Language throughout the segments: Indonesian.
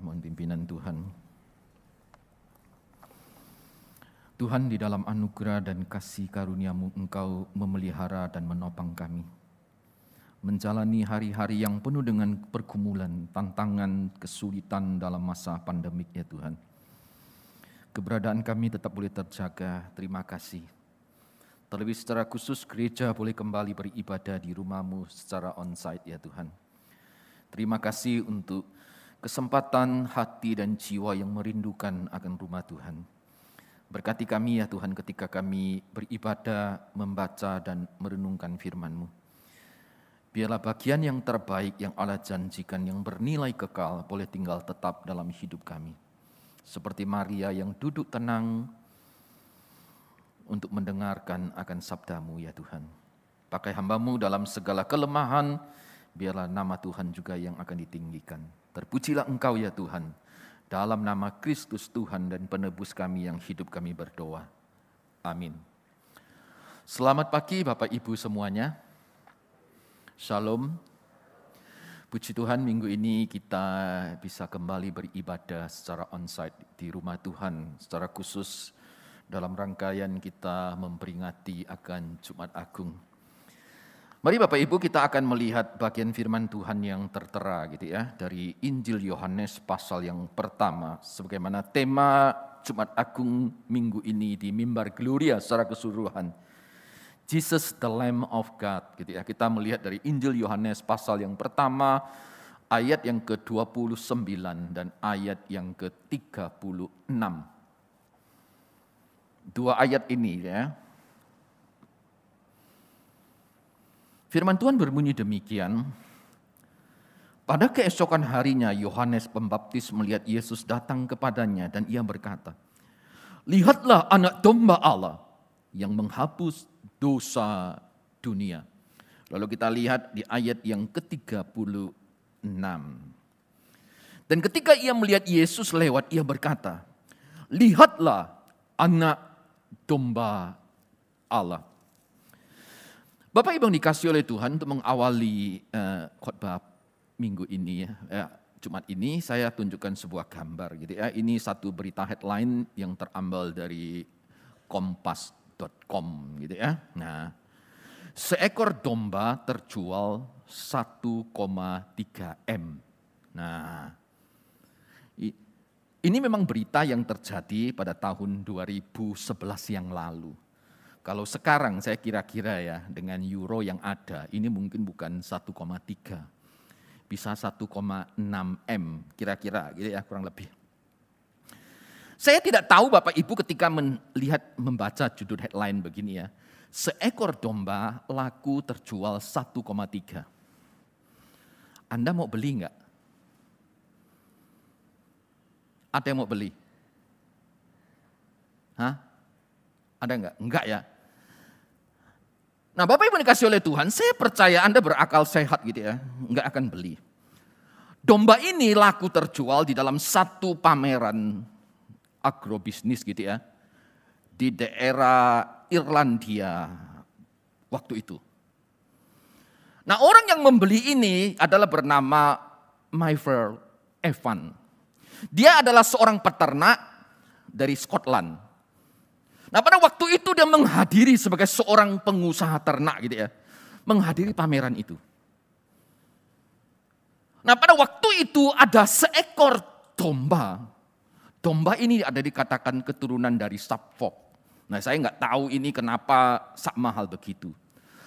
mohon pimpinan Tuhan. Tuhan di dalam anugerah dan kasih karuniamu Engkau memelihara dan menopang kami. Menjalani hari-hari yang penuh dengan pergumulan, tantangan, kesulitan dalam masa pandemik ya Tuhan. Keberadaan kami tetap boleh terjaga, terima kasih. Terlebih secara khusus gereja boleh kembali beribadah di rumahmu secara onsite ya Tuhan. Terima kasih untuk kesempatan hati dan jiwa yang merindukan akan rumah Tuhan. Berkati kami ya Tuhan ketika kami beribadah, membaca dan merenungkan firman-Mu. Biarlah bagian yang terbaik yang Allah janjikan yang bernilai kekal boleh tinggal tetap dalam hidup kami. Seperti Maria yang duduk tenang untuk mendengarkan akan sabdamu ya Tuhan. Pakai hambamu dalam segala kelemahan, biarlah nama Tuhan juga yang akan ditinggikan. Terpujilah engkau ya Tuhan, dalam nama Kristus Tuhan dan penebus kami yang hidup kami berdoa. Amin. Selamat pagi Bapak Ibu semuanya. Shalom. Puji Tuhan minggu ini kita bisa kembali beribadah secara onsite di rumah Tuhan. Secara khusus dalam rangkaian kita memperingati akan Jumat Agung. Mari Bapak Ibu kita akan melihat bagian firman Tuhan yang tertera gitu ya dari Injil Yohanes pasal yang pertama sebagaimana tema Jumat Agung minggu ini di mimbar Gloria secara keseluruhan. Jesus the Lamb of God gitu ya. Kita melihat dari Injil Yohanes pasal yang pertama ayat yang ke-29 dan ayat yang ke-36. Dua ayat ini ya Firman Tuhan berbunyi demikian. Pada keesokan harinya Yohanes Pembaptis melihat Yesus datang kepadanya dan ia berkata, Lihatlah anak domba Allah yang menghapus dosa dunia. Lalu kita lihat di ayat yang ke-36. Dan ketika ia melihat Yesus lewat, ia berkata, Lihatlah anak domba Allah. Bapak Ibu yang dikasih oleh Tuhan untuk mengawali uh, khotbah minggu ini ya, ya, Jumat ini saya tunjukkan sebuah gambar gitu ya. Ini satu berita headline yang terambil dari kompas.com gitu ya. Nah, seekor domba terjual 1,3 M. Nah, ini memang berita yang terjadi pada tahun 2011 yang lalu. Kalau sekarang saya kira-kira ya dengan euro yang ada, ini mungkin bukan 1,3. Bisa 1,6 M kira-kira gitu ya kurang lebih. Saya tidak tahu Bapak Ibu ketika melihat membaca judul headline begini ya. Seekor domba laku terjual 1,3. Anda mau beli enggak? Ada yang mau beli? Hah? Ada enggak? Enggak ya. Nah Bapak Ibu dikasih oleh Tuhan, saya percaya Anda berakal sehat gitu ya. Enggak akan beli. Domba ini laku terjual di dalam satu pameran agrobisnis gitu ya. Di daerah Irlandia waktu itu. Nah orang yang membeli ini adalah bernama Myver Evan. Dia adalah seorang peternak dari Scotland. Nah pada waktu itu dia menghadiri sebagai seorang pengusaha ternak gitu ya. Menghadiri pameran itu. Nah pada waktu itu ada seekor domba. Domba ini ada dikatakan keturunan dari Suffolk. Nah saya nggak tahu ini kenapa sak mahal begitu.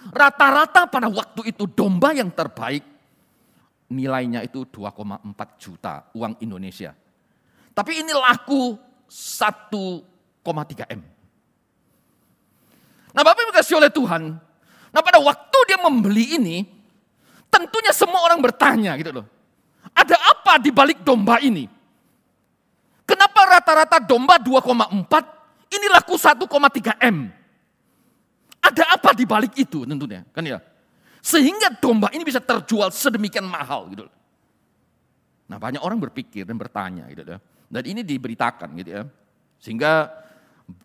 Rata-rata pada waktu itu domba yang terbaik nilainya itu 2,4 juta uang Indonesia. Tapi ini laku 1,3 M. Nah Bapak Ibu kasih oleh Tuhan. Nah pada waktu dia membeli ini, tentunya semua orang bertanya gitu loh. Ada apa di balik domba ini? Kenapa rata-rata domba 2,4, ini laku 1,3 M? Ada apa di balik itu tentunya, kan ya? Sehingga domba ini bisa terjual sedemikian mahal gitu loh. Nah banyak orang berpikir dan bertanya gitu ya. Dan ini diberitakan gitu ya. Sehingga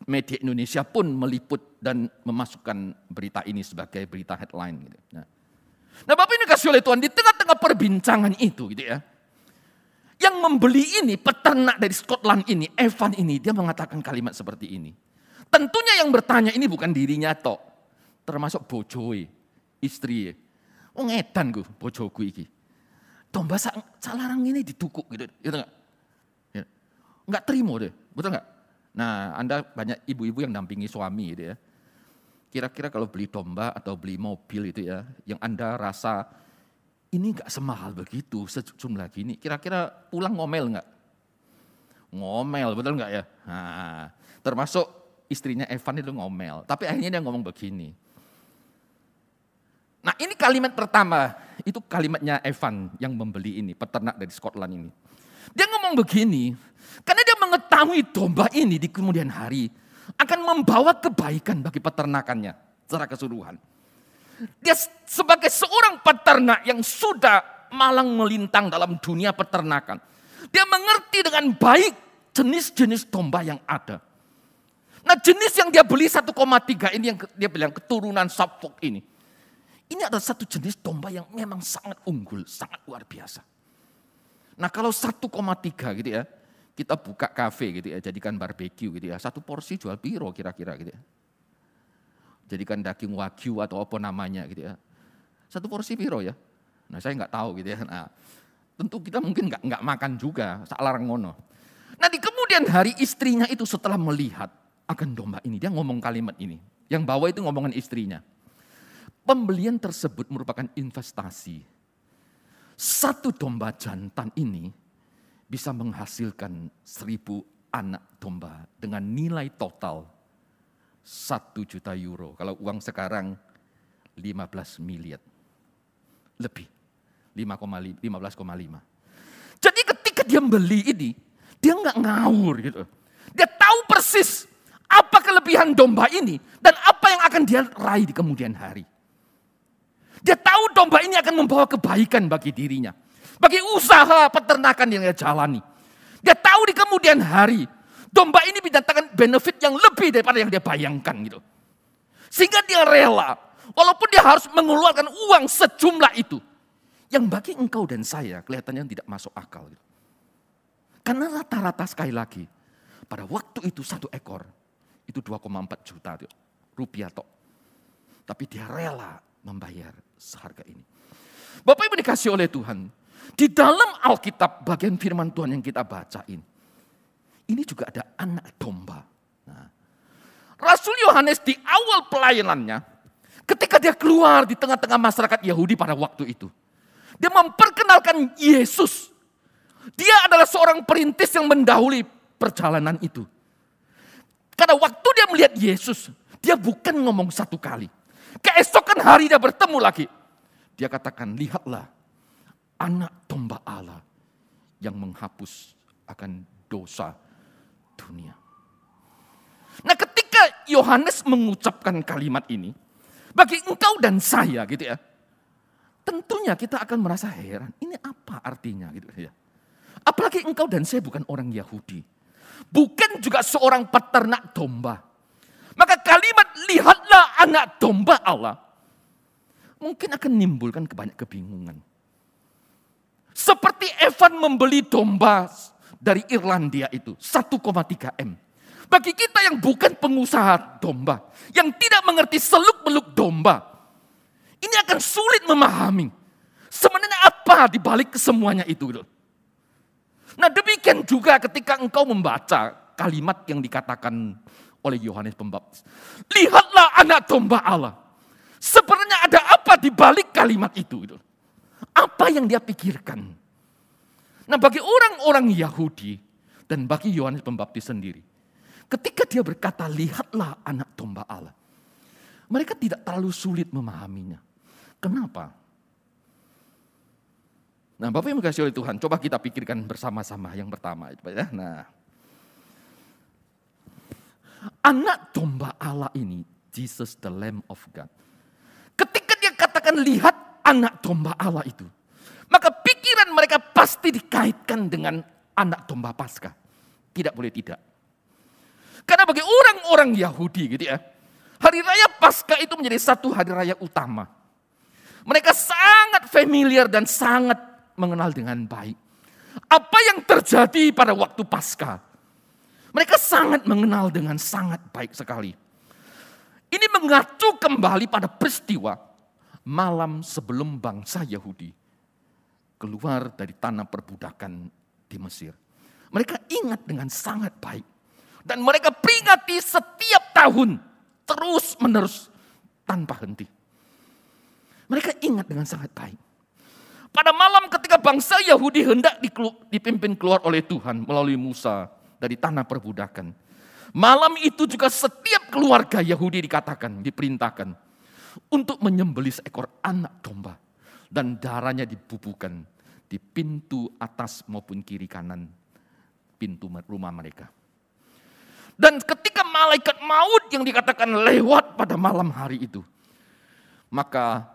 media Indonesia pun meliput dan memasukkan berita ini sebagai berita headline. Gitu. Nah, nah Bapak ini kasih oleh Tuhan di tengah-tengah perbincangan itu gitu ya. Yang membeli ini, peternak dari Scotland ini, Evan ini, dia mengatakan kalimat seperti ini. Tentunya yang bertanya ini bukan dirinya tok, termasuk bojoe, istri. Oh ngedan gue, bojoku iki. Domba salarang ini ditukuk gitu, gitu enggak? Ya. Enggak terima deh, betul enggak? Nah, Anda banyak ibu-ibu yang dampingi suami gitu ya. Kira-kira kalau beli domba atau beli mobil itu ya, yang Anda rasa ini enggak semahal begitu sejumlah gini, kira-kira pulang ngomel enggak? Ngomel, betul enggak ya? Nah, termasuk istrinya Evan itu ngomel. Tapi akhirnya dia ngomong begini. Nah ini kalimat pertama, itu kalimatnya Evan yang membeli ini, peternak dari Scotland ini. Dia ngomong begini, karena dia mengetahui domba ini di kemudian hari akan membawa kebaikan bagi peternakannya secara keseluruhan. Dia sebagai seorang peternak yang sudah malang melintang dalam dunia peternakan. Dia mengerti dengan baik jenis-jenis domba yang ada. Nah jenis yang dia beli 1,3 ini yang dia bilang keturunan Suffolk ini. Ini adalah satu jenis domba yang memang sangat unggul, sangat luar biasa. Nah kalau 1,3 gitu ya, kita buka kafe gitu ya, jadikan barbeque gitu ya. Satu porsi jual piro kira-kira gitu ya. Jadikan daging wagyu atau apa namanya gitu ya. Satu porsi piro ya. Nah saya nggak tahu gitu ya. Nah, tentu kita mungkin nggak nggak makan juga, salarang ngono. Nah di kemudian hari istrinya itu setelah melihat akan domba ini. Dia ngomong kalimat ini. Yang bawa itu ngomongan istrinya. Pembelian tersebut merupakan investasi. Satu domba jantan ini bisa menghasilkan seribu anak domba dengan nilai total satu juta euro. Kalau uang sekarang 15 miliar. Lebih. 15,5. Jadi ketika dia beli ini, dia nggak ngawur gitu. Dia tahu persis apa kelebihan domba ini dan apa yang akan dia raih di kemudian hari. Dia tahu domba ini akan membawa kebaikan bagi dirinya. Bagi usaha peternakan yang dia jalani. Dia tahu di kemudian hari, domba ini mendatangkan benefit yang lebih daripada yang dia bayangkan gitu. Sehingga dia rela, walaupun dia harus mengeluarkan uang sejumlah itu. Yang bagi engkau dan saya kelihatannya tidak masuk akal. Gitu. Karena rata-rata sekali lagi, pada waktu itu satu ekor itu 2,4 juta rupiah tok. Tapi dia rela membayar seharga ini. Bapak Ibu dikasih oleh Tuhan. Di dalam Alkitab bagian firman Tuhan yang kita bacain. Ini juga ada anak domba. Nah, Rasul Yohanes di awal pelayanannya. Ketika dia keluar di tengah-tengah masyarakat Yahudi pada waktu itu. Dia memperkenalkan Yesus. Dia adalah seorang perintis yang mendahului perjalanan itu. Karena waktu dia melihat Yesus, dia bukan ngomong satu kali. Keesokan hari dia bertemu lagi. Dia katakan, lihatlah anak domba Allah yang menghapus akan dosa dunia. Nah ketika Yohanes mengucapkan kalimat ini, bagi engkau dan saya gitu ya, tentunya kita akan merasa heran, ini apa artinya gitu ya. Apalagi engkau dan saya bukan orang Yahudi bukan juga seorang peternak domba. Maka kalimat lihatlah anak domba Allah mungkin akan menimbulkan kebanyak kebingungan. Seperti Evan membeli domba dari Irlandia itu 1,3 M. Bagi kita yang bukan pengusaha domba, yang tidak mengerti seluk-beluk domba, ini akan sulit memahami. Sebenarnya apa di balik kesemuanya itu? Nah demikian juga ketika engkau membaca kalimat yang dikatakan oleh Yohanes Pembaptis. Lihatlah anak domba Allah. Sebenarnya ada apa di balik kalimat itu? Apa yang dia pikirkan? Nah bagi orang-orang Yahudi dan bagi Yohanes Pembaptis sendiri. Ketika dia berkata lihatlah anak domba Allah. Mereka tidak terlalu sulit memahaminya. Kenapa? Nah, Bapak yang kasih oleh Tuhan, coba kita pikirkan bersama-sama yang pertama ya. Nah, anak domba Allah ini, Jesus the Lamb of God. Ketika dia katakan lihat anak domba Allah itu, maka pikiran mereka pasti dikaitkan dengan anak domba Paskah. Tidak boleh tidak. Karena bagi orang-orang Yahudi gitu ya, hari raya Paskah itu menjadi satu hari raya utama. Mereka sangat familiar dan sangat mengenal dengan baik. Apa yang terjadi pada waktu Paskah? Mereka sangat mengenal dengan sangat baik sekali. Ini mengacu kembali pada peristiwa malam sebelum bangsa Yahudi keluar dari tanah perbudakan di Mesir. Mereka ingat dengan sangat baik. Dan mereka peringati setiap tahun terus menerus tanpa henti. Mereka ingat dengan sangat baik. Pada malam ketika bangsa Yahudi hendak dipimpin keluar oleh Tuhan melalui Musa dari tanah perbudakan Malam itu juga setiap keluarga Yahudi dikatakan, diperintahkan untuk menyembelih seekor anak domba dan darahnya dibubuhkan di pintu atas maupun kiri kanan pintu rumah mereka. Dan ketika malaikat maut yang dikatakan lewat pada malam hari itu, maka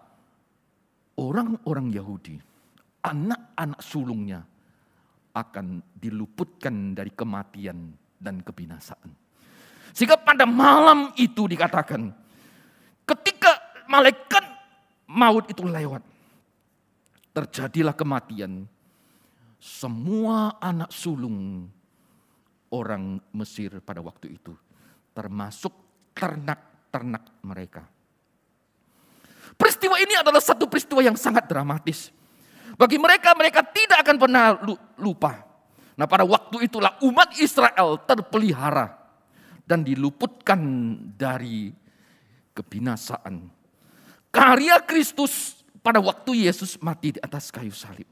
orang-orang Yahudi, anak-anak sulungnya akan diluputkan dari kematian dan kebinasaan. Sehingga pada malam itu dikatakan, ketika malaikat maut itu lewat, terjadilah kematian. Semua anak sulung orang Mesir pada waktu itu, termasuk ternak-ternak mereka. Peristiwa ini adalah satu peristiwa yang sangat dramatis. Bagi mereka, mereka tidak akan pernah lupa. Nah pada waktu itulah umat Israel terpelihara dan diluputkan dari kebinasaan. Karya Kristus pada waktu Yesus mati di atas kayu salib.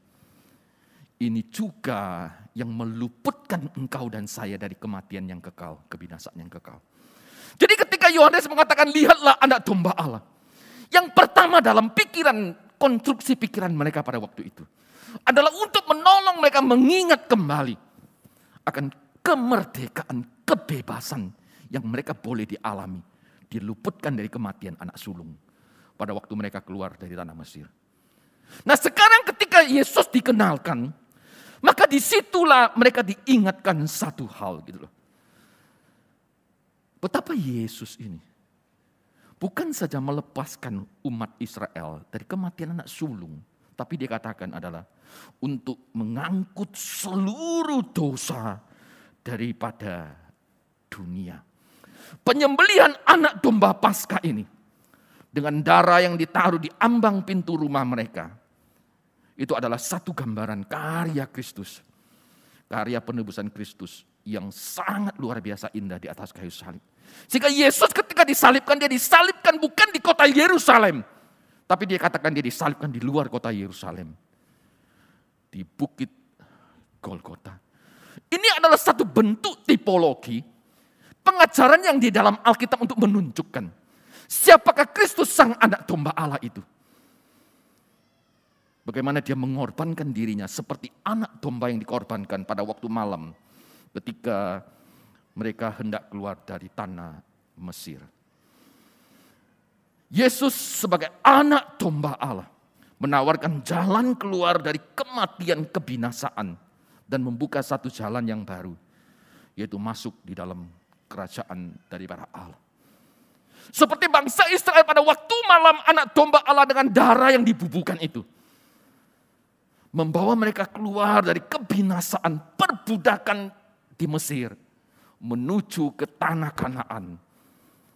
Ini juga yang meluputkan engkau dan saya dari kematian yang kekal, kebinasaan yang kekal. Jadi ketika Yohanes mengatakan lihatlah anak domba Allah. Yang pertama dalam pikiran, konstruksi pikiran mereka pada waktu itu. Adalah untuk menolong mereka mengingat kembali akan kemerdekaan, kebebasan yang mereka boleh dialami, diluputkan dari kematian anak sulung pada waktu mereka keluar dari tanah Mesir. Nah sekarang ketika Yesus dikenalkan, maka di situlah mereka diingatkan satu hal gitu loh. Betapa Yesus ini bukan saja melepaskan umat Israel dari kematian anak sulung, tapi dia katakan adalah untuk mengangkut seluruh dosa daripada dunia penyembelihan anak domba Paskah ini dengan darah yang ditaruh di ambang pintu rumah mereka. Itu adalah satu gambaran karya Kristus. Karya penebusan Kristus yang sangat luar biasa indah di atas kayu salib. Sehingga Yesus ketika disalibkan, dia disalibkan bukan di kota Yerusalem. Tapi dia katakan dia disalibkan di luar kota Yerusalem. Di bukit Golgota. Ini adalah satu bentuk tipologi pengajaran yang di dalam Alkitab untuk menunjukkan siapakah Kristus sang anak domba Allah itu. Bagaimana dia mengorbankan dirinya seperti anak domba yang dikorbankan pada waktu malam ketika mereka hendak keluar dari tanah Mesir. Yesus sebagai anak domba Allah menawarkan jalan keluar dari kematian kebinasaan dan membuka satu jalan yang baru yaitu masuk di dalam kerajaan daripada Allah. Seperti bangsa Israel pada waktu malam anak domba Allah dengan darah yang dibubuhkan itu. Membawa mereka keluar dari kebinasaan perbudakan di Mesir. Menuju ke tanah kanaan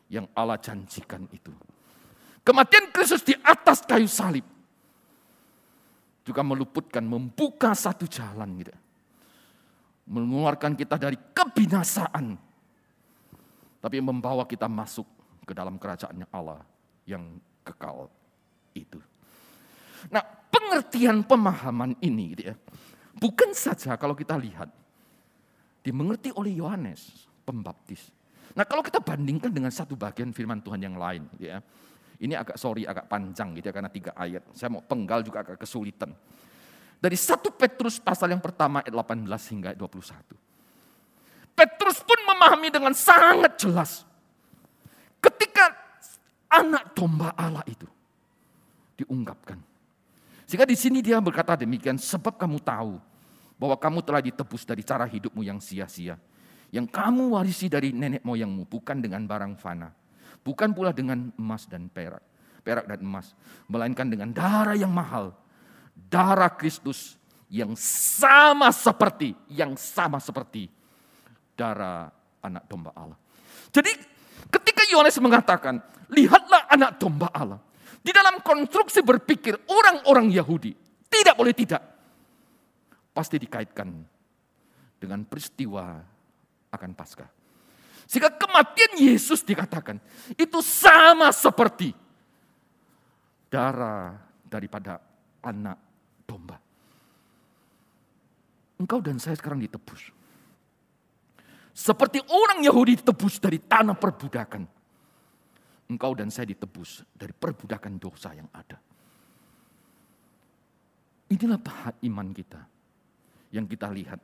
yang Allah janjikan itu. Kematian Kristus di atas kayu salib. Juga meluputkan, membuka satu jalan gitu. Mengeluarkan kita dari kebinasaan tapi membawa kita masuk ke dalam kerajaannya Allah yang kekal itu. Nah, pengertian pemahaman ini gitu ya, bukan saja kalau kita lihat dimengerti oleh Yohanes Pembaptis. Nah, kalau kita bandingkan dengan satu bagian firman Tuhan yang lain gitu ya. Ini agak sorry agak panjang gitu ya karena tiga ayat. Saya mau penggal juga agak kesulitan. Dari satu Petrus pasal yang pertama ayat 18 hingga ayat 21. Petrus pun memahami dengan sangat jelas. Anak domba Allah itu diungkapkan. Sehingga di sini dia berkata demikian, sebab kamu tahu bahwa kamu telah ditebus dari cara hidupmu yang sia-sia. Yang kamu warisi dari nenek moyangmu, bukan dengan barang fana. Bukan pula dengan emas dan perak. Perak dan emas. Melainkan dengan darah yang mahal. Darah Kristus yang sama seperti, yang sama seperti darah anak domba Allah. Jadi ketika Yohanes mengatakan, lihatlah anak domba Allah. Di dalam konstruksi berpikir orang-orang Yahudi, tidak boleh tidak. Pasti dikaitkan dengan peristiwa akan Paskah. Sehingga kematian Yesus dikatakan itu sama seperti darah daripada anak domba. Engkau dan saya sekarang ditebus. Seperti orang Yahudi ditebus dari tanah perbudakan. Engkau dan saya ditebus dari perbudakan dosa yang ada. Inilah pahat iman kita yang kita lihat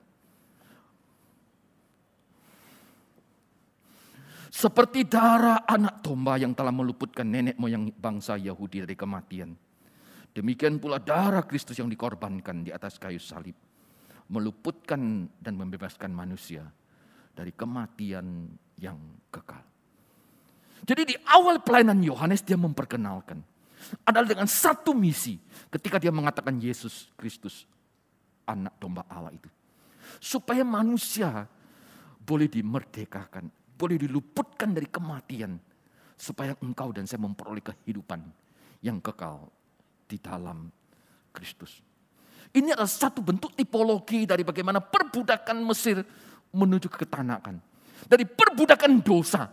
Seperti darah anak domba yang telah meluputkan nenek moyang bangsa Yahudi dari kematian. Demikian pula darah Kristus yang dikorbankan di atas kayu salib. Meluputkan dan membebaskan manusia dari kematian yang kekal. Jadi di awal pelayanan Yohanes dia memperkenalkan. Adalah dengan satu misi ketika dia mengatakan Yesus Kristus anak domba Allah itu. Supaya manusia boleh dimerdekakan boleh diluputkan dari kematian supaya engkau dan saya memperoleh kehidupan yang kekal di dalam Kristus. Ini adalah satu bentuk tipologi dari bagaimana perbudakan Mesir menuju ke ketanakan. Dari perbudakan dosa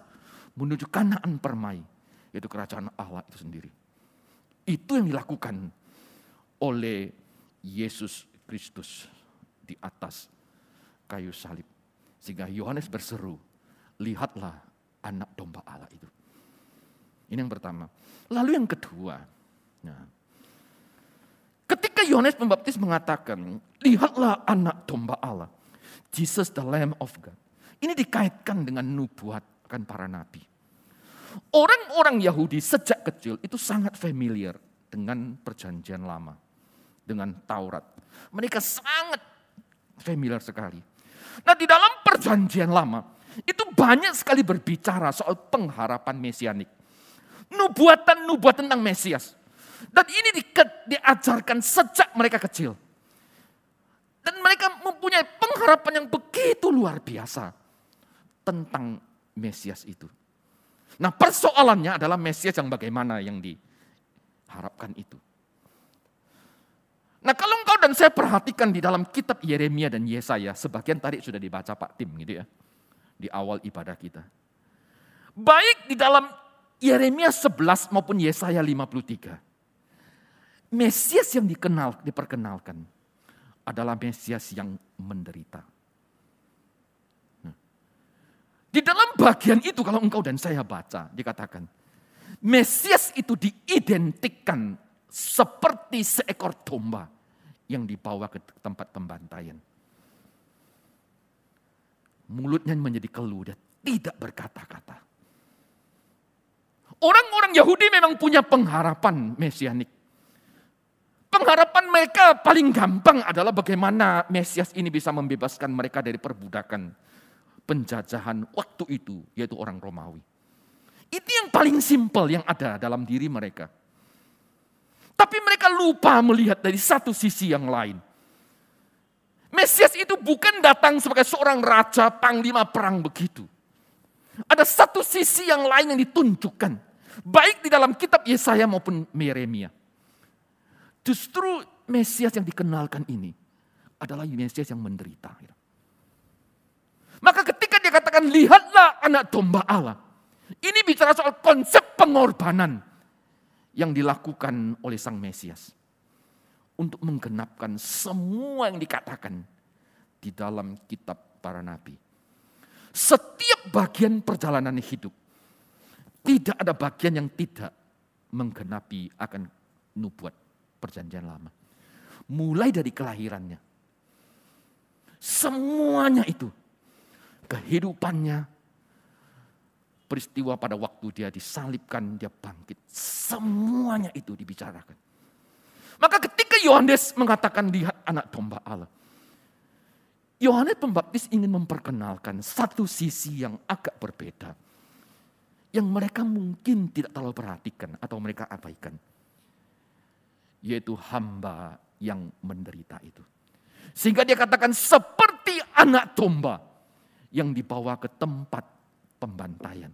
menuju kanaan permai, yaitu kerajaan Allah itu sendiri. Itu yang dilakukan oleh Yesus Kristus di atas kayu salib. Sehingga Yohanes berseru, lihatlah anak domba Allah itu. Ini yang pertama. Lalu yang kedua, nah, ketika Yohanes Pembaptis mengatakan, lihatlah anak domba Allah, Jesus the Lamb of God. Ini dikaitkan dengan nubuat akan para nabi. Orang-orang Yahudi sejak kecil itu sangat familiar dengan perjanjian lama, dengan Taurat. Mereka sangat familiar sekali. Nah di dalam perjanjian lama, itu banyak sekali berbicara soal pengharapan mesianik. Nubuatan-nubuatan tentang Mesias. Dan ini di, diajarkan sejak mereka kecil. Dan mereka mempunyai pengharapan yang begitu luar biasa tentang Mesias itu. Nah persoalannya adalah Mesias yang bagaimana yang diharapkan itu. Nah kalau engkau dan saya perhatikan di dalam kitab Yeremia dan Yesaya, sebagian tadi sudah dibaca Pak Tim gitu ya di awal ibadah kita. Baik di dalam Yeremia 11 maupun Yesaya 53. Mesias yang dikenal, diperkenalkan adalah Mesias yang menderita. Di dalam bagian itu kalau engkau dan saya baca dikatakan Mesias itu diidentikan seperti seekor domba yang dibawa ke tempat pembantaian mulutnya menjadi keluh dan tidak berkata-kata. Orang-orang Yahudi memang punya pengharapan mesianik. Pengharapan mereka paling gampang adalah bagaimana Mesias ini bisa membebaskan mereka dari perbudakan penjajahan waktu itu, yaitu orang Romawi. Itu yang paling simpel yang ada dalam diri mereka. Tapi mereka lupa melihat dari satu sisi yang lain. Mesias itu bukan datang sebagai seorang raja, panglima perang begitu. Ada satu sisi yang lain yang ditunjukkan. Baik di dalam kitab Yesaya maupun Yeremia. Justru Mesias yang dikenalkan ini adalah Mesias yang menderita. Maka ketika dia katakan lihatlah anak domba Allah. Ini bicara soal konsep pengorbanan yang dilakukan oleh sang Mesias untuk menggenapkan semua yang dikatakan di dalam kitab para nabi. Setiap bagian perjalanan hidup, tidak ada bagian yang tidak menggenapi akan nubuat perjanjian lama. Mulai dari kelahirannya. Semuanya itu. Kehidupannya, peristiwa pada waktu dia disalibkan, dia bangkit. Semuanya itu dibicarakan. Maka ketika Yohanes mengatakan lihat anak domba Allah. Yohanes Pembaptis ingin memperkenalkan satu sisi yang agak berbeda. Yang mereka mungkin tidak terlalu perhatikan atau mereka abaikan. Yaitu hamba yang menderita itu. Sehingga dia katakan seperti anak domba yang dibawa ke tempat pembantaian.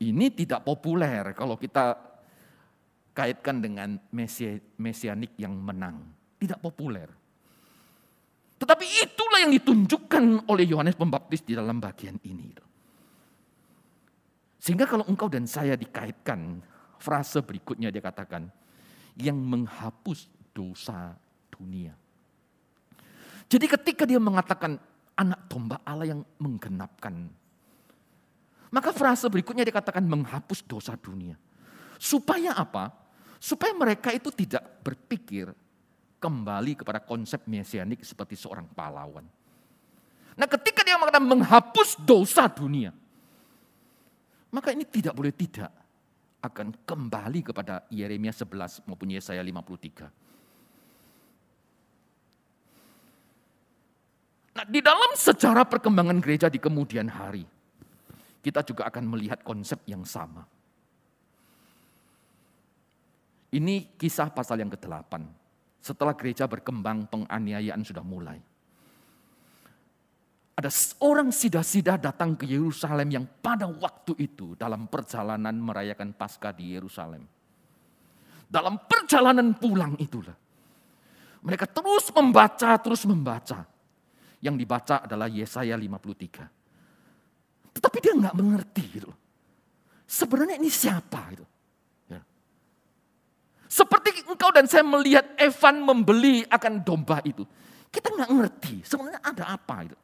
Ini tidak populer kalau kita kaitkan dengan mesianik yang menang. Tidak populer. Tetapi itulah yang ditunjukkan oleh Yohanes Pembaptis di dalam bagian ini. Sehingga kalau engkau dan saya dikaitkan, frase berikutnya dia katakan, yang menghapus dosa dunia. Jadi ketika dia mengatakan anak domba Allah yang menggenapkan. Maka frase berikutnya dikatakan menghapus dosa dunia. Supaya apa? Supaya mereka itu tidak berpikir kembali kepada konsep mesianik seperti seorang pahlawan. Nah ketika dia mengatakan menghapus dosa dunia. Maka ini tidak boleh tidak akan kembali kepada Yeremia 11 maupun Yesaya 53. Nah, di dalam sejarah perkembangan gereja di kemudian hari, kita juga akan melihat konsep yang sama. Ini kisah pasal yang ke-8. Setelah gereja berkembang, penganiayaan sudah mulai. Ada seorang sida-sida datang ke Yerusalem yang pada waktu itu dalam perjalanan merayakan Paskah di Yerusalem. Dalam perjalanan pulang itulah. Mereka terus membaca, terus membaca yang dibaca adalah Yesaya 53. Tetapi dia nggak mengerti gitu. Sebenarnya ini siapa itu? Ya. Seperti engkau dan saya melihat Evan membeli akan domba itu. Kita nggak ngerti sebenarnya ada apa itu.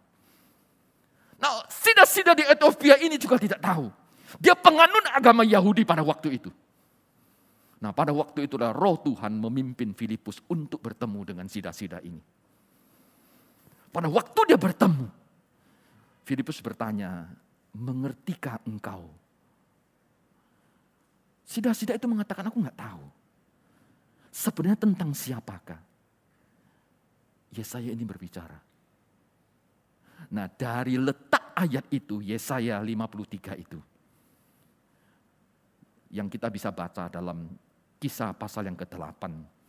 Nah, sida-sida di Ethiopia ini juga tidak tahu. Dia penganut agama Yahudi pada waktu itu. Nah pada waktu itulah roh Tuhan memimpin Filipus untuk bertemu dengan sida-sida ini. Pada waktu dia bertemu, Filipus bertanya, mengertikah engkau? Sida-sida itu mengatakan, aku nggak tahu. Sebenarnya tentang siapakah? Yesaya ini berbicara. Nah dari letak ayat itu, Yesaya 53 itu. Yang kita bisa baca dalam kisah pasal yang ke-8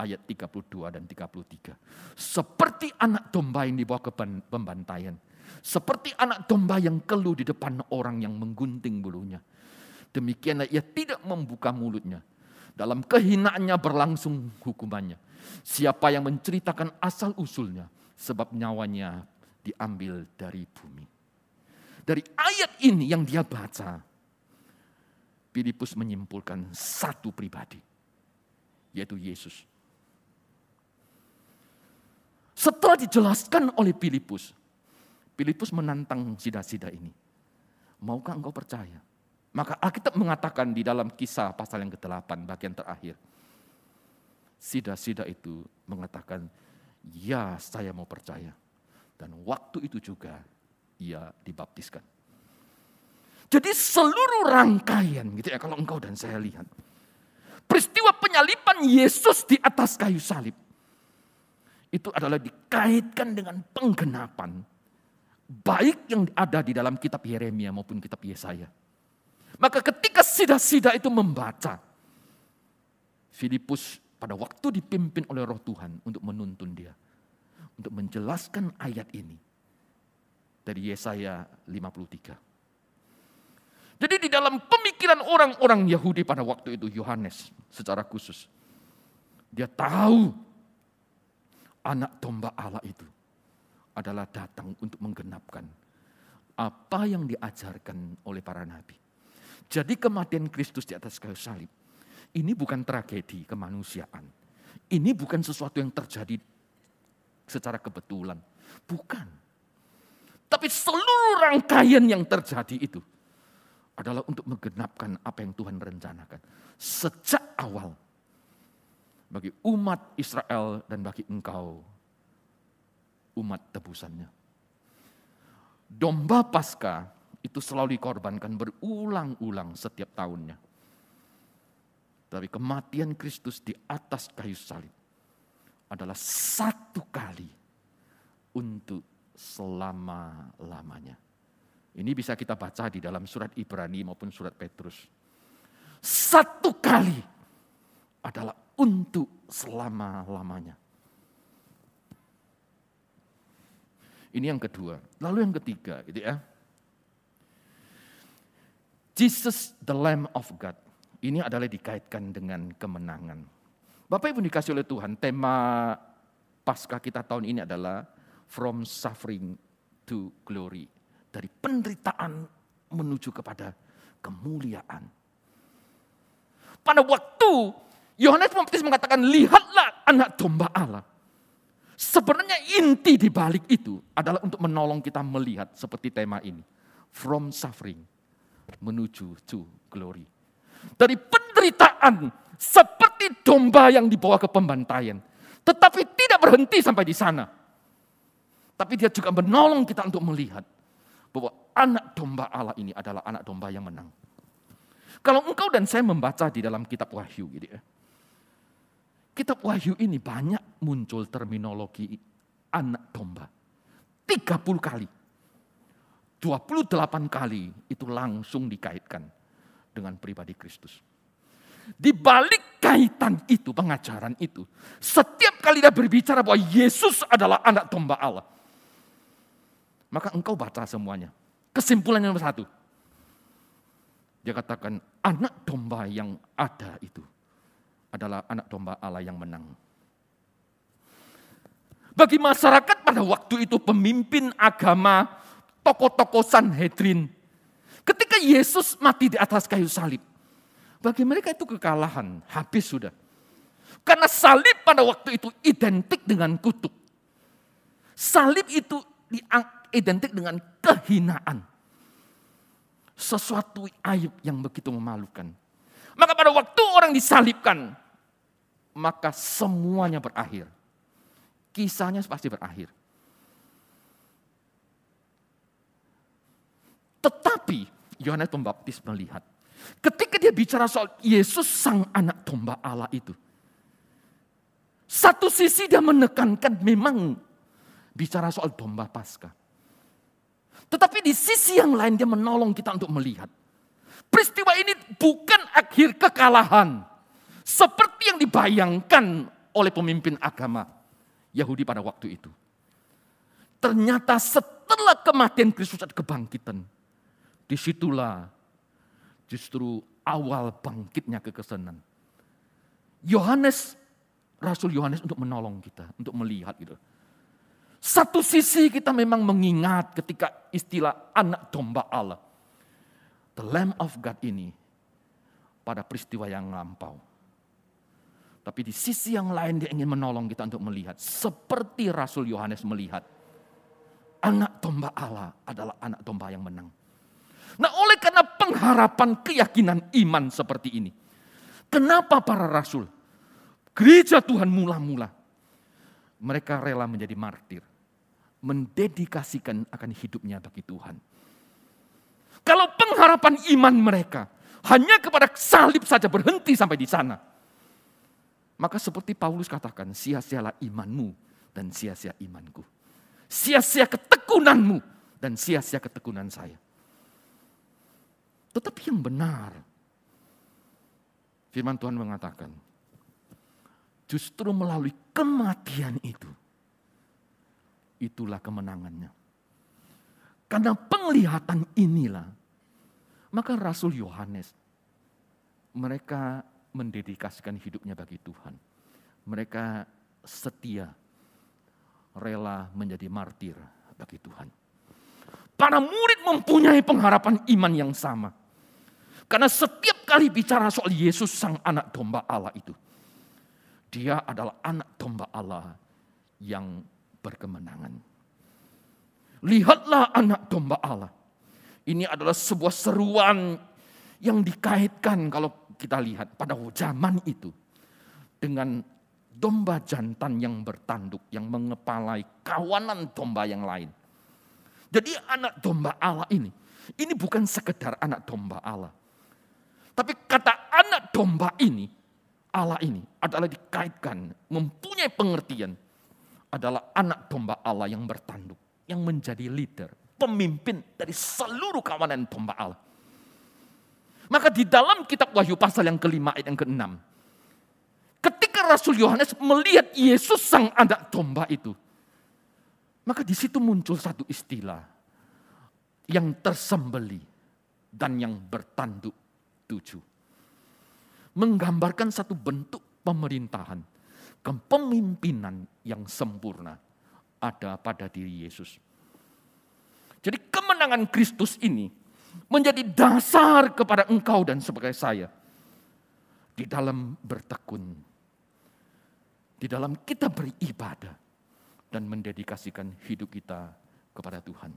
ayat 32 dan 33. Seperti anak domba yang dibawa ke pembantaian. Seperti anak domba yang keluh di depan orang yang menggunting bulunya. Demikianlah ia tidak membuka mulutnya. Dalam kehinaannya berlangsung hukumannya. Siapa yang menceritakan asal usulnya, sebab nyawanya diambil dari bumi. Dari ayat ini yang dia baca, Filipus menyimpulkan satu pribadi, yaitu Yesus. Setelah dijelaskan oleh Filipus, Filipus menantang sida-sida ini. Maukah engkau percaya? Maka Alkitab mengatakan di dalam kisah pasal yang ke-8 bagian terakhir. Sida-sida itu mengatakan, ya saya mau percaya. Dan waktu itu juga ia dibaptiskan. Jadi seluruh rangkaian gitu ya kalau engkau dan saya lihat. Peristiwa penyalipan Yesus di atas kayu salib itu adalah dikaitkan dengan penggenapan. Baik yang ada di dalam kitab Yeremia maupun kitab Yesaya. Maka ketika sida-sida itu membaca, Filipus pada waktu dipimpin oleh roh Tuhan untuk menuntun dia. Untuk menjelaskan ayat ini. Dari Yesaya 53. Jadi di dalam pemikiran orang-orang Yahudi pada waktu itu, Yohanes secara khusus. Dia tahu anak domba Allah itu adalah datang untuk menggenapkan apa yang diajarkan oleh para nabi. Jadi kematian Kristus di atas kayu salib ini bukan tragedi kemanusiaan. Ini bukan sesuatu yang terjadi secara kebetulan. Bukan. Tapi seluruh rangkaian yang terjadi itu adalah untuk menggenapkan apa yang Tuhan rencanakan. Sejak awal bagi umat Israel dan bagi engkau umat tebusannya. Domba Paskah itu selalu dikorbankan berulang-ulang setiap tahunnya. Tapi kematian Kristus di atas kayu salib adalah satu kali untuk selama-lamanya. Ini bisa kita baca di dalam surat Ibrani maupun surat Petrus. Satu kali adalah untuk selama-lamanya. Ini yang kedua. Lalu yang ketiga gitu ya. Jesus the Lamb of God. Ini adalah dikaitkan dengan kemenangan. Bapak Ibu dikasih oleh Tuhan, tema pasca kita tahun ini adalah From Suffering to Glory. Dari penderitaan menuju kepada kemuliaan. Pada waktu Yohanes Pembaptis mengatakan, lihatlah anak domba Allah. Sebenarnya inti di balik itu adalah untuk menolong kita melihat seperti tema ini. From suffering menuju to glory. Dari penderitaan seperti domba yang dibawa ke pembantaian. Tetapi tidak berhenti sampai di sana. Tapi dia juga menolong kita untuk melihat bahwa anak domba Allah ini adalah anak domba yang menang. Kalau engkau dan saya membaca di dalam kitab Wahyu gitu ya. Kitab Wahyu ini banyak muncul terminologi anak domba. 30 kali. 28 kali itu langsung dikaitkan dengan pribadi Kristus. Di balik kaitan itu, pengajaran itu, setiap kali dia berbicara bahwa Yesus adalah anak domba Allah. Maka engkau baca semuanya. Kesimpulan yang nomor satu. Dia katakan anak domba yang ada itu adalah anak domba Allah yang menang. Bagi masyarakat pada waktu itu pemimpin agama, tokoh-tokoh Sanhedrin. Ketika Yesus mati di atas kayu salib. Bagi mereka itu kekalahan, habis sudah. Karena salib pada waktu itu identik dengan kutuk. Salib itu identik dengan kehinaan. Sesuatu aib yang begitu memalukan. Maka pada waktu orang disalibkan, maka semuanya berakhir. Kisahnya pasti berakhir. Tetapi Yohanes Pembaptis melihat, ketika dia bicara soal Yesus sang anak domba Allah itu, satu sisi dia menekankan memang bicara soal domba pasca. Tetapi di sisi yang lain dia menolong kita untuk melihat Peristiwa ini bukan akhir kekalahan. Seperti yang dibayangkan oleh pemimpin agama Yahudi pada waktu itu. Ternyata setelah kematian Kristus ada kebangkitan. Di situlah justru awal bangkitnya kekesenan. Yohanes, Rasul Yohanes untuk menolong kita, untuk melihat gitu. Satu sisi kita memang mengingat ketika istilah anak domba Allah the Lamb of God ini pada peristiwa yang lampau. Tapi di sisi yang lain dia ingin menolong kita untuk melihat. Seperti Rasul Yohanes melihat. Anak domba Allah adalah anak domba yang menang. Nah oleh karena pengharapan keyakinan iman seperti ini. Kenapa para rasul, gereja Tuhan mula-mula, mereka rela menjadi martir. Mendedikasikan akan hidupnya bagi Tuhan kalau pengharapan iman mereka hanya kepada salib saja berhenti sampai di sana. Maka seperti Paulus katakan, sia-sialah imanmu dan sia-sia imanku. Sia-sia ketekunanmu dan sia-sia ketekunan saya. Tetapi yang benar, firman Tuhan mengatakan, justru melalui kematian itu, itulah kemenangannya. Karena penglihatan inilah, maka Rasul Yohanes, mereka mendedikasikan hidupnya bagi Tuhan. Mereka setia, rela menjadi martir bagi Tuhan. Para murid mempunyai pengharapan iman yang sama. Karena setiap kali bicara soal Yesus sang anak domba Allah itu. Dia adalah anak domba Allah yang berkemenangan. Lihatlah anak domba Allah. Ini adalah sebuah seruan yang dikaitkan kalau kita lihat pada zaman itu dengan domba jantan yang bertanduk yang mengepalai kawanan domba yang lain. Jadi anak domba Allah ini, ini bukan sekedar anak domba Allah. Tapi kata anak domba ini, Allah ini adalah dikaitkan, mempunyai pengertian adalah anak domba Allah yang bertanduk yang menjadi leader, pemimpin dari seluruh kawanan domba Allah. Maka di dalam kitab Wahyu pasal yang kelima ayat yang keenam, ketika Rasul Yohanes melihat Yesus sang anak domba itu, Maka di situ muncul satu istilah yang tersembeli dan yang bertanduk tujuh. Menggambarkan satu bentuk pemerintahan, kepemimpinan yang sempurna ada pada diri Yesus. Jadi kemenangan Kristus ini menjadi dasar kepada engkau dan sebagai saya. Di dalam bertekun. Di dalam kita beribadah. Dan mendedikasikan hidup kita kepada Tuhan.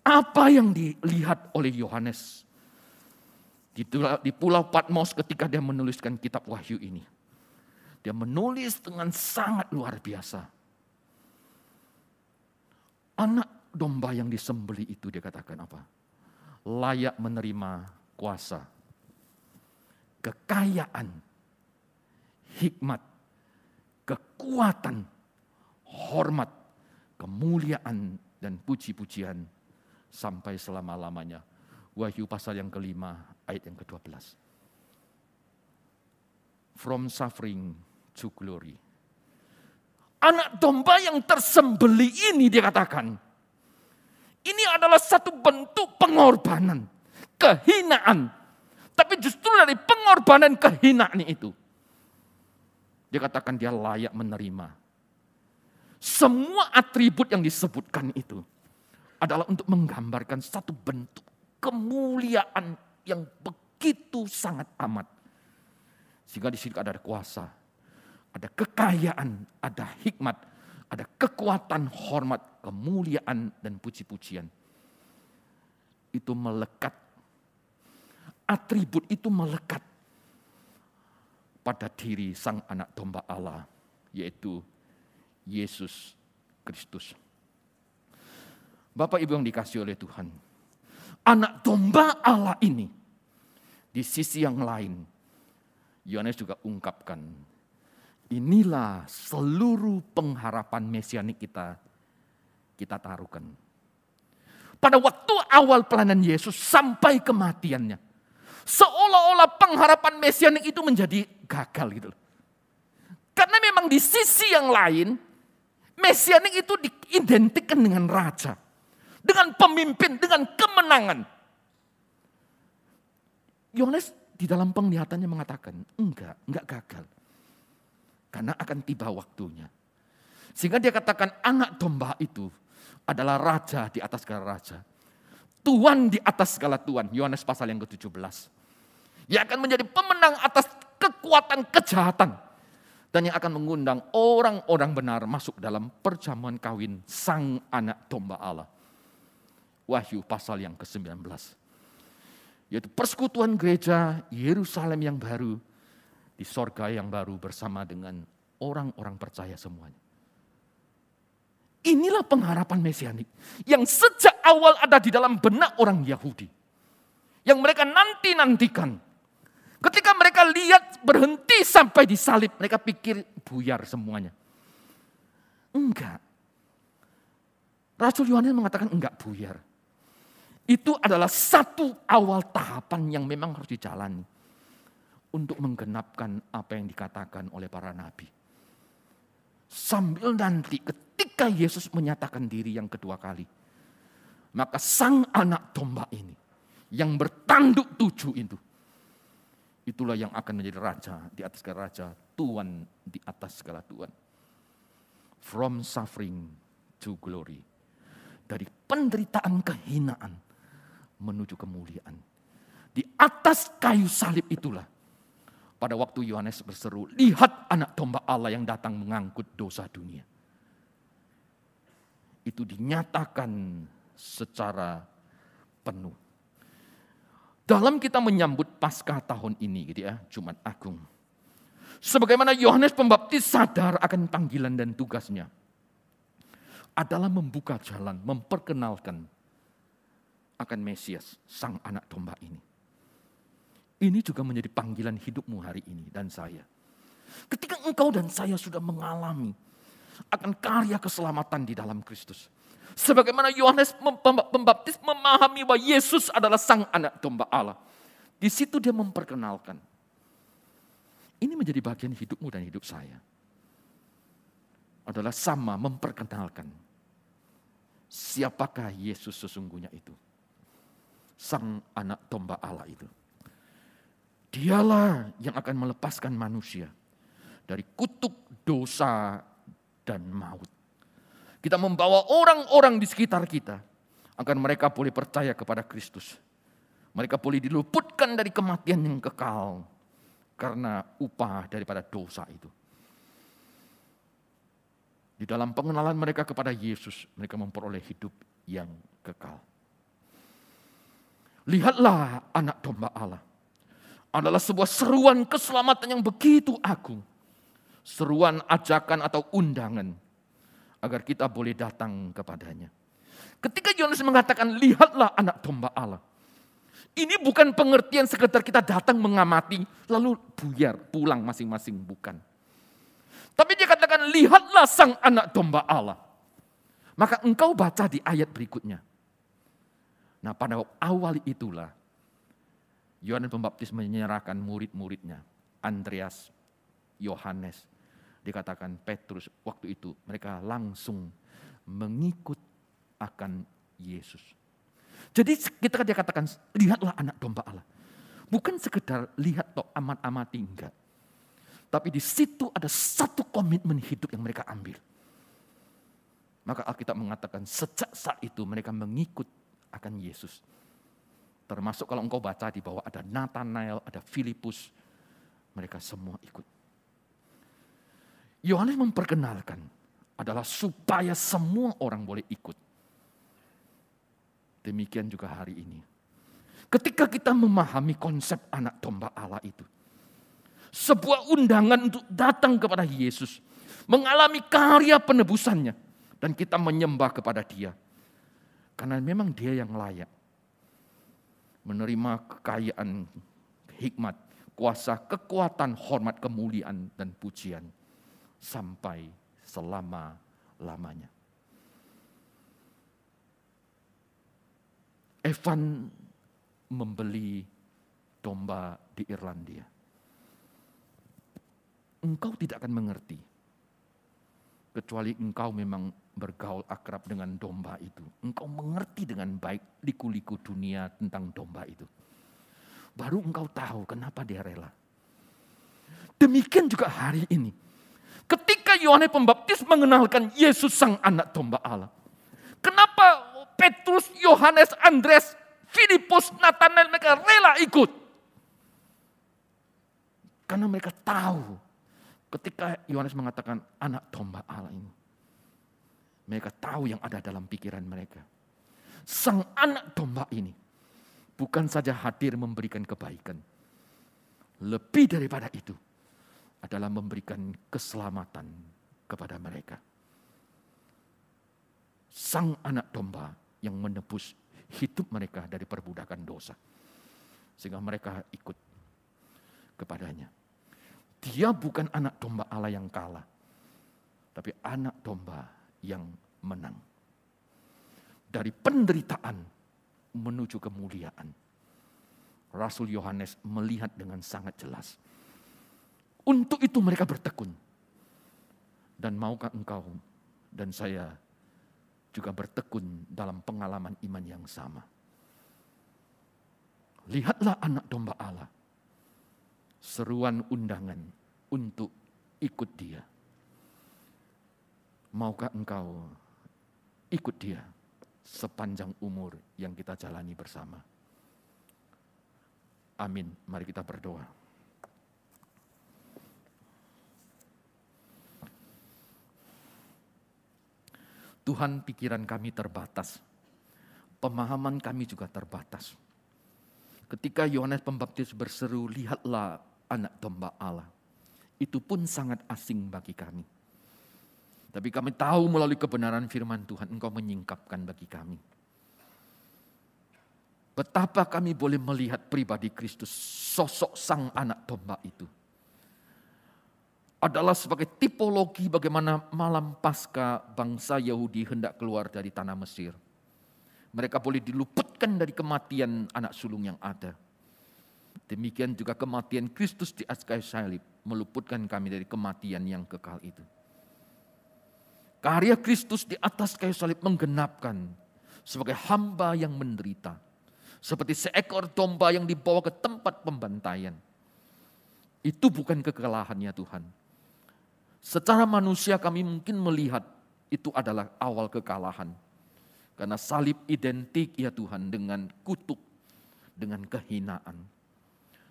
Apa yang dilihat oleh Yohanes di Pulau Patmos ketika dia menuliskan kitab Wahyu ini. Dia menulis dengan sangat luar biasa. Anak domba yang disembeli itu dia katakan apa? Layak menerima kuasa, kekayaan, hikmat, kekuatan, hormat, kemuliaan, dan puji-pujian sampai selama-lamanya. Wahyu pasal yang kelima, ayat yang ke-12. From suffering to glory. Anak domba yang tersembeli ini dia katakan, ini adalah satu bentuk pengorbanan, kehinaan. Tapi justru dari pengorbanan kehinaan itu, dia katakan dia layak menerima. Semua atribut yang disebutkan itu adalah untuk menggambarkan satu bentuk kemuliaan yang begitu sangat amat. Sehingga di sini ada kuasa, ada kekayaan, ada hikmat, ada kekuatan, hormat, kemuliaan, dan puji-pujian. Itu melekat. Atribut itu melekat pada diri sang anak domba Allah, yaitu Yesus Kristus. Bapak Ibu yang dikasih oleh Tuhan, anak domba Allah ini di sisi yang lain, Yohanes juga ungkapkan Inilah seluruh pengharapan mesianik kita kita taruhkan. Pada waktu awal pelayanan Yesus sampai kematiannya. Seolah-olah pengharapan mesianik itu menjadi gagal gitu Karena memang di sisi yang lain, mesianik itu diidentikan dengan raja. Dengan pemimpin, dengan kemenangan. Yohanes di dalam penglihatannya mengatakan, enggak, enggak gagal. Karena akan tiba waktunya. Sehingga dia katakan anak domba itu adalah raja di atas segala raja. Tuhan di atas segala Tuhan. Yohanes pasal yang ke-17. Yang akan menjadi pemenang atas kekuatan kejahatan. Dan yang akan mengundang orang-orang benar masuk dalam perjamuan kawin sang anak domba Allah. Wahyu pasal yang ke-19. Yaitu persekutuan gereja Yerusalem yang baru di sorga yang baru bersama dengan orang-orang percaya semuanya. Inilah pengharapan mesianik yang sejak awal ada di dalam benak orang Yahudi. Yang mereka nanti-nantikan. Ketika mereka lihat berhenti sampai di salib, mereka pikir buyar semuanya. Enggak. Rasul Yohanes mengatakan enggak buyar. Itu adalah satu awal tahapan yang memang harus dijalani untuk menggenapkan apa yang dikatakan oleh para nabi. Sambil nanti ketika Yesus menyatakan diri yang kedua kali, maka sang anak domba ini yang bertanduk tujuh itu, itulah yang akan menjadi raja di atas segala raja, tuan di atas segala tuan. From suffering to glory. Dari penderitaan kehinaan menuju kemuliaan. Di atas kayu salib itulah pada waktu Yohanes berseru, lihat anak domba Allah yang datang mengangkut dosa dunia. Itu dinyatakan secara penuh. Dalam kita menyambut Paskah tahun ini gitu ya, Jumat Agung. Sebagaimana Yohanes Pembaptis sadar akan panggilan dan tugasnya. Adalah membuka jalan, memperkenalkan akan Mesias, sang anak domba ini. Ini juga menjadi panggilan hidupmu hari ini dan saya. Ketika engkau dan saya sudah mengalami akan karya keselamatan di dalam Kristus. Sebagaimana Yohanes Pembaptis memahami bahwa Yesus adalah sang anak domba Allah. Di situ dia memperkenalkan. Ini menjadi bagian hidupmu dan hidup saya. adalah sama memperkenalkan siapakah Yesus sesungguhnya itu. Sang anak domba Allah itu. Dialah yang akan melepaskan manusia dari kutuk dosa dan maut. Kita membawa orang-orang di sekitar kita agar mereka boleh percaya kepada Kristus. Mereka boleh diluputkan dari kematian yang kekal karena upah daripada dosa itu. Di dalam pengenalan mereka kepada Yesus, mereka memperoleh hidup yang kekal. Lihatlah anak domba Allah. Adalah sebuah seruan keselamatan yang begitu agung. Seruan ajakan atau undangan. Agar kita boleh datang kepadanya. Ketika Yohanes mengatakan, lihatlah anak domba Allah. Ini bukan pengertian sekedar kita datang mengamati, lalu buyar, pulang masing-masing. Bukan. Tapi dia katakan, lihatlah sang anak domba Allah. Maka engkau baca di ayat berikutnya. Nah pada awal itulah, Yohanes Pembaptis menyerahkan murid-muridnya. Andreas, Yohanes, dikatakan Petrus. Waktu itu mereka langsung mengikut akan Yesus. Jadi kita dia katakan, lihatlah anak domba Allah. Bukan sekedar lihat toh amat-amati enggak. Tapi di situ ada satu komitmen hidup yang mereka ambil. Maka Alkitab mengatakan sejak saat itu mereka mengikut akan Yesus. Termasuk kalau engkau baca di bawah ada Nathanael, ada Filipus. Mereka semua ikut. Yohanes memperkenalkan adalah supaya semua orang boleh ikut. Demikian juga hari ini. Ketika kita memahami konsep anak domba Allah itu, sebuah undangan untuk datang kepada Yesus, mengalami karya penebusannya, dan kita menyembah kepada Dia. Karena memang Dia yang layak menerima kekayaan, hikmat, kuasa, kekuatan, hormat, kemuliaan, dan pujian sampai selama-lamanya. Evan membeli domba di Irlandia engkau tidak akan mengerti. Kecuali engkau memang bergaul akrab dengan domba itu. Engkau mengerti dengan baik liku-liku dunia tentang domba itu. Baru engkau tahu kenapa dia rela. Demikian juga hari ini. Ketika Yohanes Pembaptis mengenalkan Yesus sang anak domba Allah. Kenapa Petrus, Yohanes, Andres, Filipus, Nathanael mereka rela ikut? Karena mereka tahu Ketika Yohanes mengatakan anak domba Allah ini. Mereka tahu yang ada dalam pikiran mereka. Sang anak domba ini bukan saja hadir memberikan kebaikan. Lebih daripada itu adalah memberikan keselamatan kepada mereka. Sang anak domba yang menebus hidup mereka dari perbudakan dosa. Sehingga mereka ikut kepadanya. Dia bukan anak domba Allah yang kalah, tapi anak domba yang menang. Dari penderitaan menuju kemuliaan. Rasul Yohanes melihat dengan sangat jelas. Untuk itu mereka bertekun. Dan maukah engkau dan saya juga bertekun dalam pengalaman iman yang sama. Lihatlah anak domba Allah seruan undangan untuk ikut dia. Maukah engkau ikut dia sepanjang umur yang kita jalani bersama? Amin. Mari kita berdoa. Tuhan pikiran kami terbatas. Pemahaman kami juga terbatas. Ketika Yohanes Pembaptis berseru, lihatlah anak domba Allah. Itu pun sangat asing bagi kami. Tapi kami tahu melalui kebenaran firman Tuhan, Engkau menyingkapkan bagi kami. Betapa kami boleh melihat pribadi Kristus, sosok sang anak domba itu. Adalah sebagai tipologi bagaimana malam pasca bangsa Yahudi hendak keluar dari tanah Mesir. Mereka boleh diluputkan dari kematian anak sulung yang ada Demikian juga kematian Kristus di atas salib meluputkan kami dari kematian yang kekal itu. Karya Kristus di atas kayu salib menggenapkan sebagai hamba yang menderita. Seperti seekor domba yang dibawa ke tempat pembantaian. Itu bukan kekalahannya Tuhan. Secara manusia kami mungkin melihat itu adalah awal kekalahan. Karena salib identik ya Tuhan dengan kutuk, dengan kehinaan.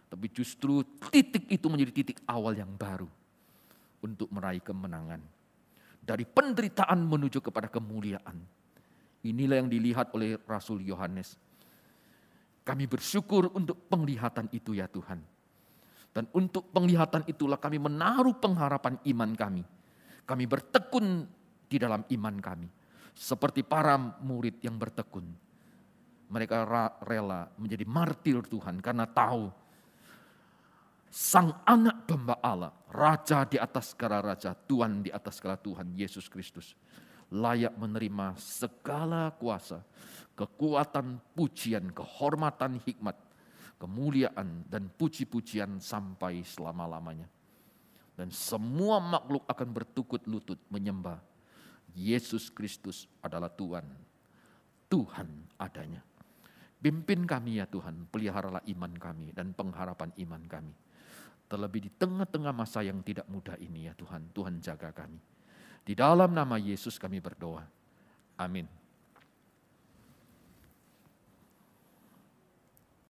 Tapi justru titik itu menjadi titik awal yang baru untuk meraih kemenangan. Dari penderitaan menuju kepada kemuliaan. Inilah yang dilihat oleh Rasul Yohanes. Kami bersyukur untuk penglihatan itu ya Tuhan. Dan untuk penglihatan itulah kami menaruh pengharapan iman kami. Kami bertekun di dalam iman kami. Seperti para murid yang bertekun. Mereka rela menjadi martir Tuhan karena tahu Sang anak domba Allah, Raja di atas segala Raja, Tuhan di atas segala Tuhan, Yesus Kristus. Layak menerima segala kuasa, kekuatan, pujian, kehormatan, hikmat, kemuliaan, dan puji-pujian sampai selama-lamanya. Dan semua makhluk akan bertukut lutut menyembah Yesus Kristus adalah Tuhan. Tuhan adanya. Pimpin kami ya Tuhan, peliharalah iman kami dan pengharapan iman kami Terlebih di tengah-tengah masa yang tidak mudah ini ya Tuhan, Tuhan jaga kami. Di dalam nama Yesus kami berdoa. Amin.